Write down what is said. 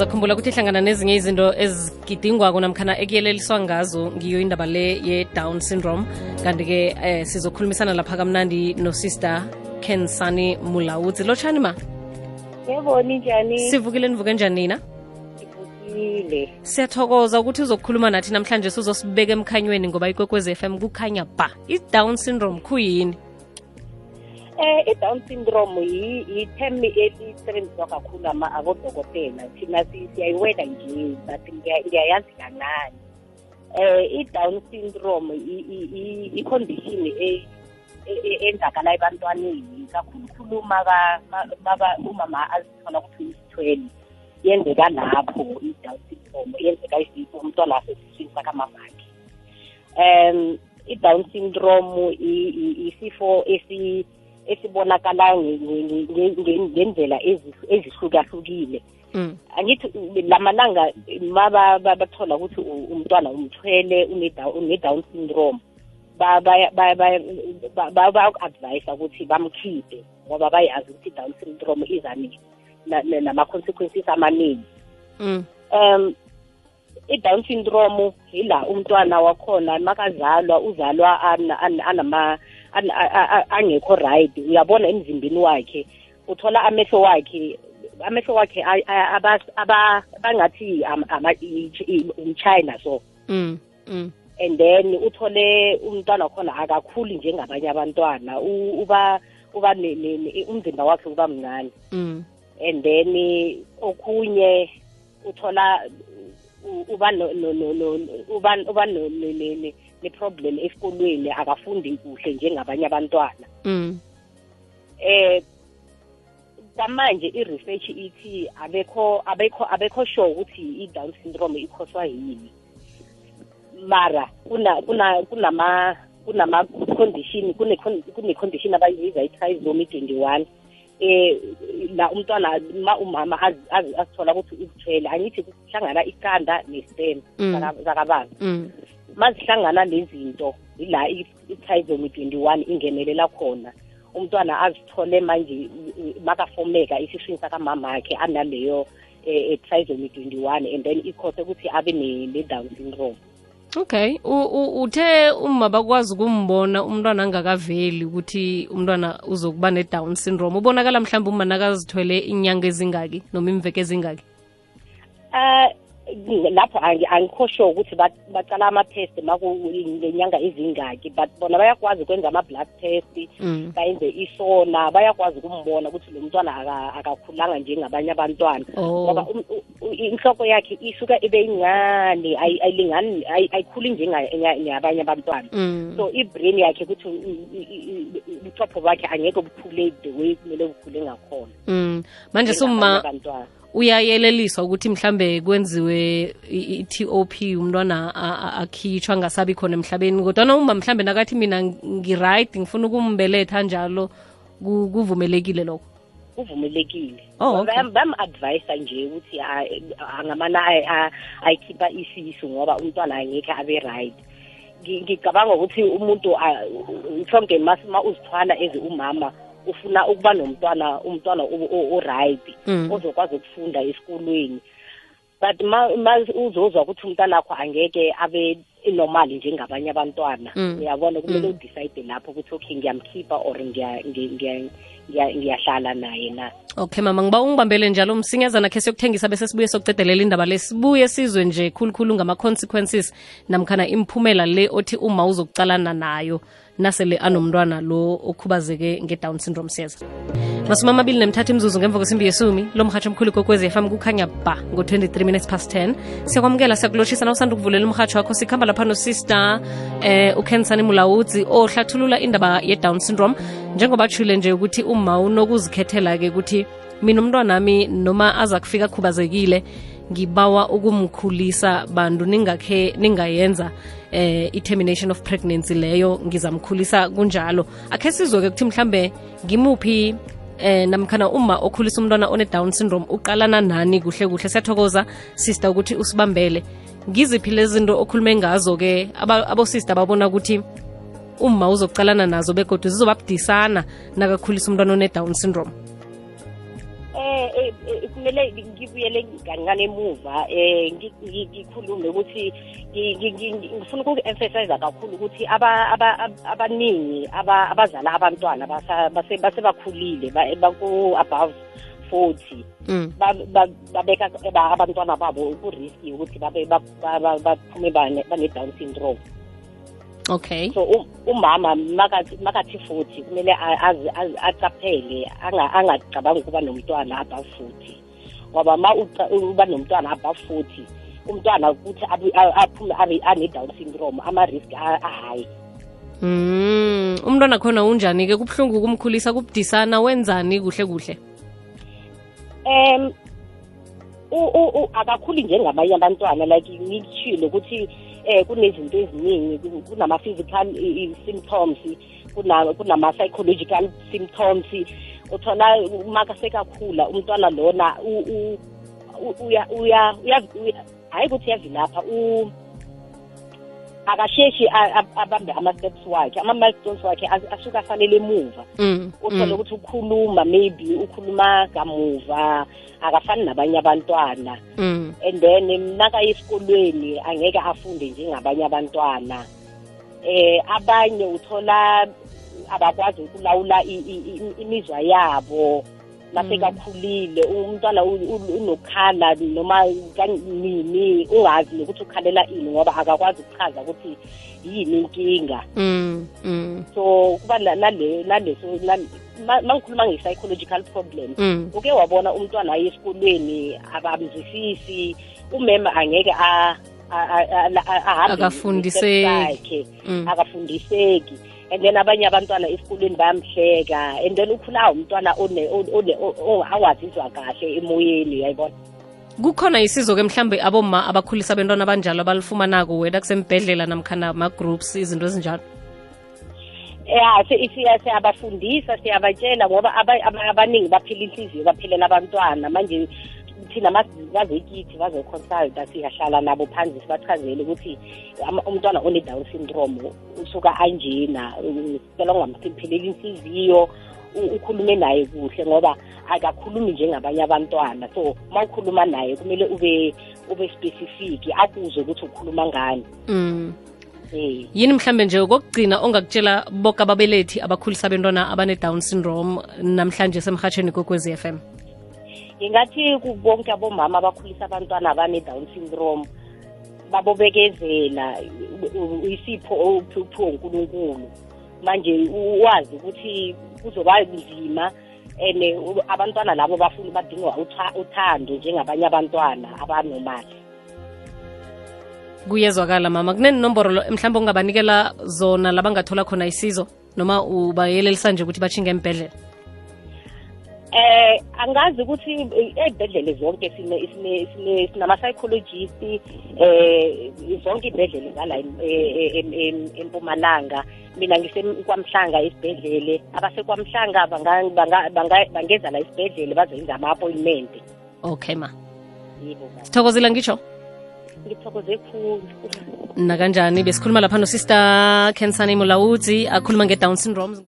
zakhumbula ukuthi hlangana nezinye izinto ezigidingwako namkhana ekuyeleliswa ngazo ngiyo indaba le ye-down syndrome. Kanti-ke eh, sizokhulumisana lapha kamnandi nosister kensani mulawuzi. Lotshani ma? Yebo ninjani? Sivukile nivuke njani nina? Siyathokoza ukuthi uzokhuluma nathi namhlanje sizosibeka emkhanyweni ngoba ikwekwezi FM kukhanya ba. I-down syndrome khuyini eh i-down syndrome yi- yi-term elisebenziswa kakhulu ama- abodokotela. Thina si- siyayiwela nje but ngiya- ngiyayazi kancane eh i-down syndrome i- i- i- i-condition e- e- e- enzakala ebantwaneni kakhulukhulu maka- ma- maka- umama azithola ukuthi uyisithwele yenzeka lapho i-down syndrome yenzeka isifo umntwana asesiswini sakamamakhe um i-down syndrome i- i- isifo esi esibonakala nge- nge- nge- nge- ngendlela ezi- ezihlukahlukile mm. angithi lamalanga ma bathola ukuthi umntwana umthwele une-Down- syndrome ba- baya- baya- baya- ba- ba- bayaku-advyisa ukuthi bamkhiphe ngoba bayazi ukuthi i-down syndrome iza ni- na- na- nama-consequences amaningi Mm. um i-down syndrome yila umntwana wakhona makazalwa uzalwa ana- ana- anama angekho right uyabona emzimbeni wakhe uthola amehlo wakhe amehlo wakhe bangathi umchina so Mm. Mm. and then uthole umntwana wakhona akakhuli njengabanye abantwana uba uba umzimba wakhe uba mncane Mm. and then okunye uthola uba uba ne- ne-problem esikolweni akafundi kuhle njengabanye abantwana Mm. eh kamanje i-research ithi abekho abekho abekho sure ukuthi i-down syndrome ikhoswa yini mara kuna kuna kunama kunama condition kune kune condition abayibiza i-trisomy 21 eh la umntwana ma umama az- az- azithola ukuthi uzithwele angithi kuhlangana iqanda nestem Mm. zakababa Mm. Mazihlangana lezinto ila i- i-trisomy 21 ingenelela khona. Umntwana azithole manje makafomeka esiswini sakamamakhe analeyo eh, eh, trisomy 21 and then ikhose ukuthi abe ne- ne-down syndrome. Okay uthe uma bakwazi ukumbona umntwana angakaveli ukuthi umntwana uzokuba ne-down syndrome ubonakala mhlawumbe uma nakazithwele inyanga ezingaki noma imveke ezingaki? Uh lapho angi- angikho sure ukuthi ba- bacala ama-test makulenyanga ezingaki but bona bayakwazi ukwenza ama-blood test mm. bayenze isona bayakwazi ukumbona ukuthi lo mntwana aka- akakhulanga njengabanye abantwana Oh. ngoba um- u- u- inhloko yakhe isuka ibe incane ayi- ayilingani ayi- ayikhuli njengabanye abantwana Mm. so i-brain yakhe ukuthi u- u- u- u- ubuchopho bakhe angeke bukhule the way kumele bukhule ngakhona Mm. manje njengabanye suma abantwana uyayeleliswa ukuthi mhlambe kwenziwe i- i-top umntwana a- a- akhitshwa ngasabi khona emhlabeni kodwana uma mhlambe nakathi mina ngiright ngifuna ukumbeletha njalo kuvumelekile lokho? Kuvumelekile. Oh, okay. Bam- bam-advyisa nje ukuthi angamana ayikhipha isisu ngoba umntwana angekhe abe right. Ngicabanga ukuthi umuntu sonke ma uzithwala ezi umama ufuna ukuba nomntwana umntwana o- o- o-right Mm. ozokwazi ukufunda esikolweni but ma ma uzozwa ukuthi umntwana wakho angeke abe normal njengabanye abantwana Mm. uyabona kumele Mm. udecide lapho ukuthi okay ngiyamkhipha or ngiya- ngi- ngiya- ngiya- ngiyahlala naye na. Okay mama ngiba ungibambele njalo. Msinyazana khe siyokuthengisa bese sibuye sokucedelela indaba le. Sibuye sizwe nje khulukhulu ngama-consequences namkhana imphumela le othi uma uzokucalana nayo nasele anomntwana lo okhubazeke nge-down syndrome siyeza masumi amabili nemthathu imzuzu ngemva kwesimbi yesumi lo mhatsho omkhulu kokwezi fm kukhanya ba ngo-23 minutes past 10 siyakwamukela siyakulotshisa na usanda ukuvulela umhatsho wakho sikhamba lapha nosister eh ukensani mulawudzi ohlathulula indaba ye-down syndrome. Njengoba tshule nje ukuthi uma unokuzikhethela-ke ukuthi mina umntwana umntwanami noma aza kufika khubazekile ngibawa ukumkhulisa bantu ningakhe ningayenza eh i-termination of pregnancy leyo ngizamkhulisa kunjalo. Akhe sizwe-ke ukuthi mhlambe ngimuphi eh namkhana uma okhulisa umntwana one-down syndrome uqalana nani kuhle kuhle? Siyathokoza sister ukuthi usibambele. Ngiziphi lezi zinto okhulume ngazo-ke abosister abosista babona ukuthi umma uzokucalana nazo begodwa zizobabudisana nakakhulisa umntwana one-down syndrome. Um kumele ngibuyele kancane emuva um ngikhulume ukuthi ngifuna uku-emphasize kakhulu ukuthi abaningi abazala abantwana basebakhulile baku-above forty. Mm. Babeka abantwana babo ku-risk ukuthi baphume bane-down syndrome. Okay. So um- umama makathi futhi kumele acaphele anga- angacabangi ukuba nomntwana above forty ngoba ma uba nomntwana above forty umntwana ukuthi aphume ane-down syndrome ama-risk ahayi mm. umntwana khona unjani-ke kubuhlungu ukumkhulisa kubudisana wenzani kuhle kuhle? Um u- akakhuli njengabanye abantwana like ngikushilo ukuthi eh kunezinto eziningi ku- kunama-physical i- i- symptoms kuna- kunama-psychological symptoms. Uthola makasekakhula umntwana lona u- u- u- uya uya uya uya- hhayi ukuthi uyavilapha u akasheshi abambe ama-steps wakhe ama-milestones wakhe as- asuke afanele emuva mm. uthole mm. ukuthi ukhuluma maybe ukhuluma kamuva akafani nabanye abantwana mm. and then nakaye esikolweni angeke afunde njengabanye abantwana eh abanye uthola abakwazi ukulawula imizwa yabo nasekakhulile umntwana unokukhala noma kanini ungazi nokuthi ukhalela ini ngoba akakwazi ukuchaza ukuthi yini inkinga mm. mm. so kuba na- nale naleso na- ma ma ngikhuluma nge-psychological problem mm. uke wabona umntwana aye esikolweni abamzwisisi umema angeke a- a- a- a- a- ahambe Akafundiseki. Mm. akafundiseki and then abanye abantwana esikolweni bayamhleka. And then ukhula umntwana one- one- one- o- awazizwa kahle emoyeni yayibona kukhona isizo-ke mhlambe aboma abakhulisa abentwana abanjalo abalifumanako wena kusembhedlela namkhana ama-groups izinto ezinjalo? Ya si- siya- siyabafundisa siyabatshela ngoba aba- aba- abaningi baphila inhliziyo baphelela abantwana. Manje thina bazekithi bazoconsulta siyahlala nabo phansi sibachazele ukuthi umntwana one-down syndrome usuka anjena sicela ungampheleli inhliziyo ukhulume naye kuhle ngoba akakhulumi njengabanye abantwana so ma ukhuluma naye kumele ube ube specific akuzwe ukuthi ukhuluma ngani mm. Hey. yini mhlambe nje kokugcina ongakutshela boke ababelethi abakhulisa bentwana abane-down syndrome namhlanje semhatsheni f FM ngingathi kubonke abomama abakhulisa abantwana abane-down syndrome babobekezela u- u- isipho uphiwa unkulunkulu. Manje wazi ukuthi kuzoba nzima and abantwana labo bafuna badinga utha- uthando njengabanye abantwana abanomali. Kuyezwakala mama. Kunenomboro lo- mhlawumbe ongabanikela zona la bangathola khona isizo noma ubayelelisa nje ukuthi batshinga embhedlela eh angazi ukuthi eh, ey'bhedlele zonke sine sine sine sinama-psychologist eh zonke iy'bhedlele ngala em- eh, em- em- empumalanga. Mina ngisekwamhlanga esibhedlele abasekwamhlanga banga- banga- banga- bangeza la esibhedlele bazoyenza ama-appointment. Okay ma. Yebo baba. sithokozile ngitsho? Ngithokoze khulu. Nakanjani? Besikhuluma lapha nosister kensani mulawudzi akhuluma nge-down syndrome.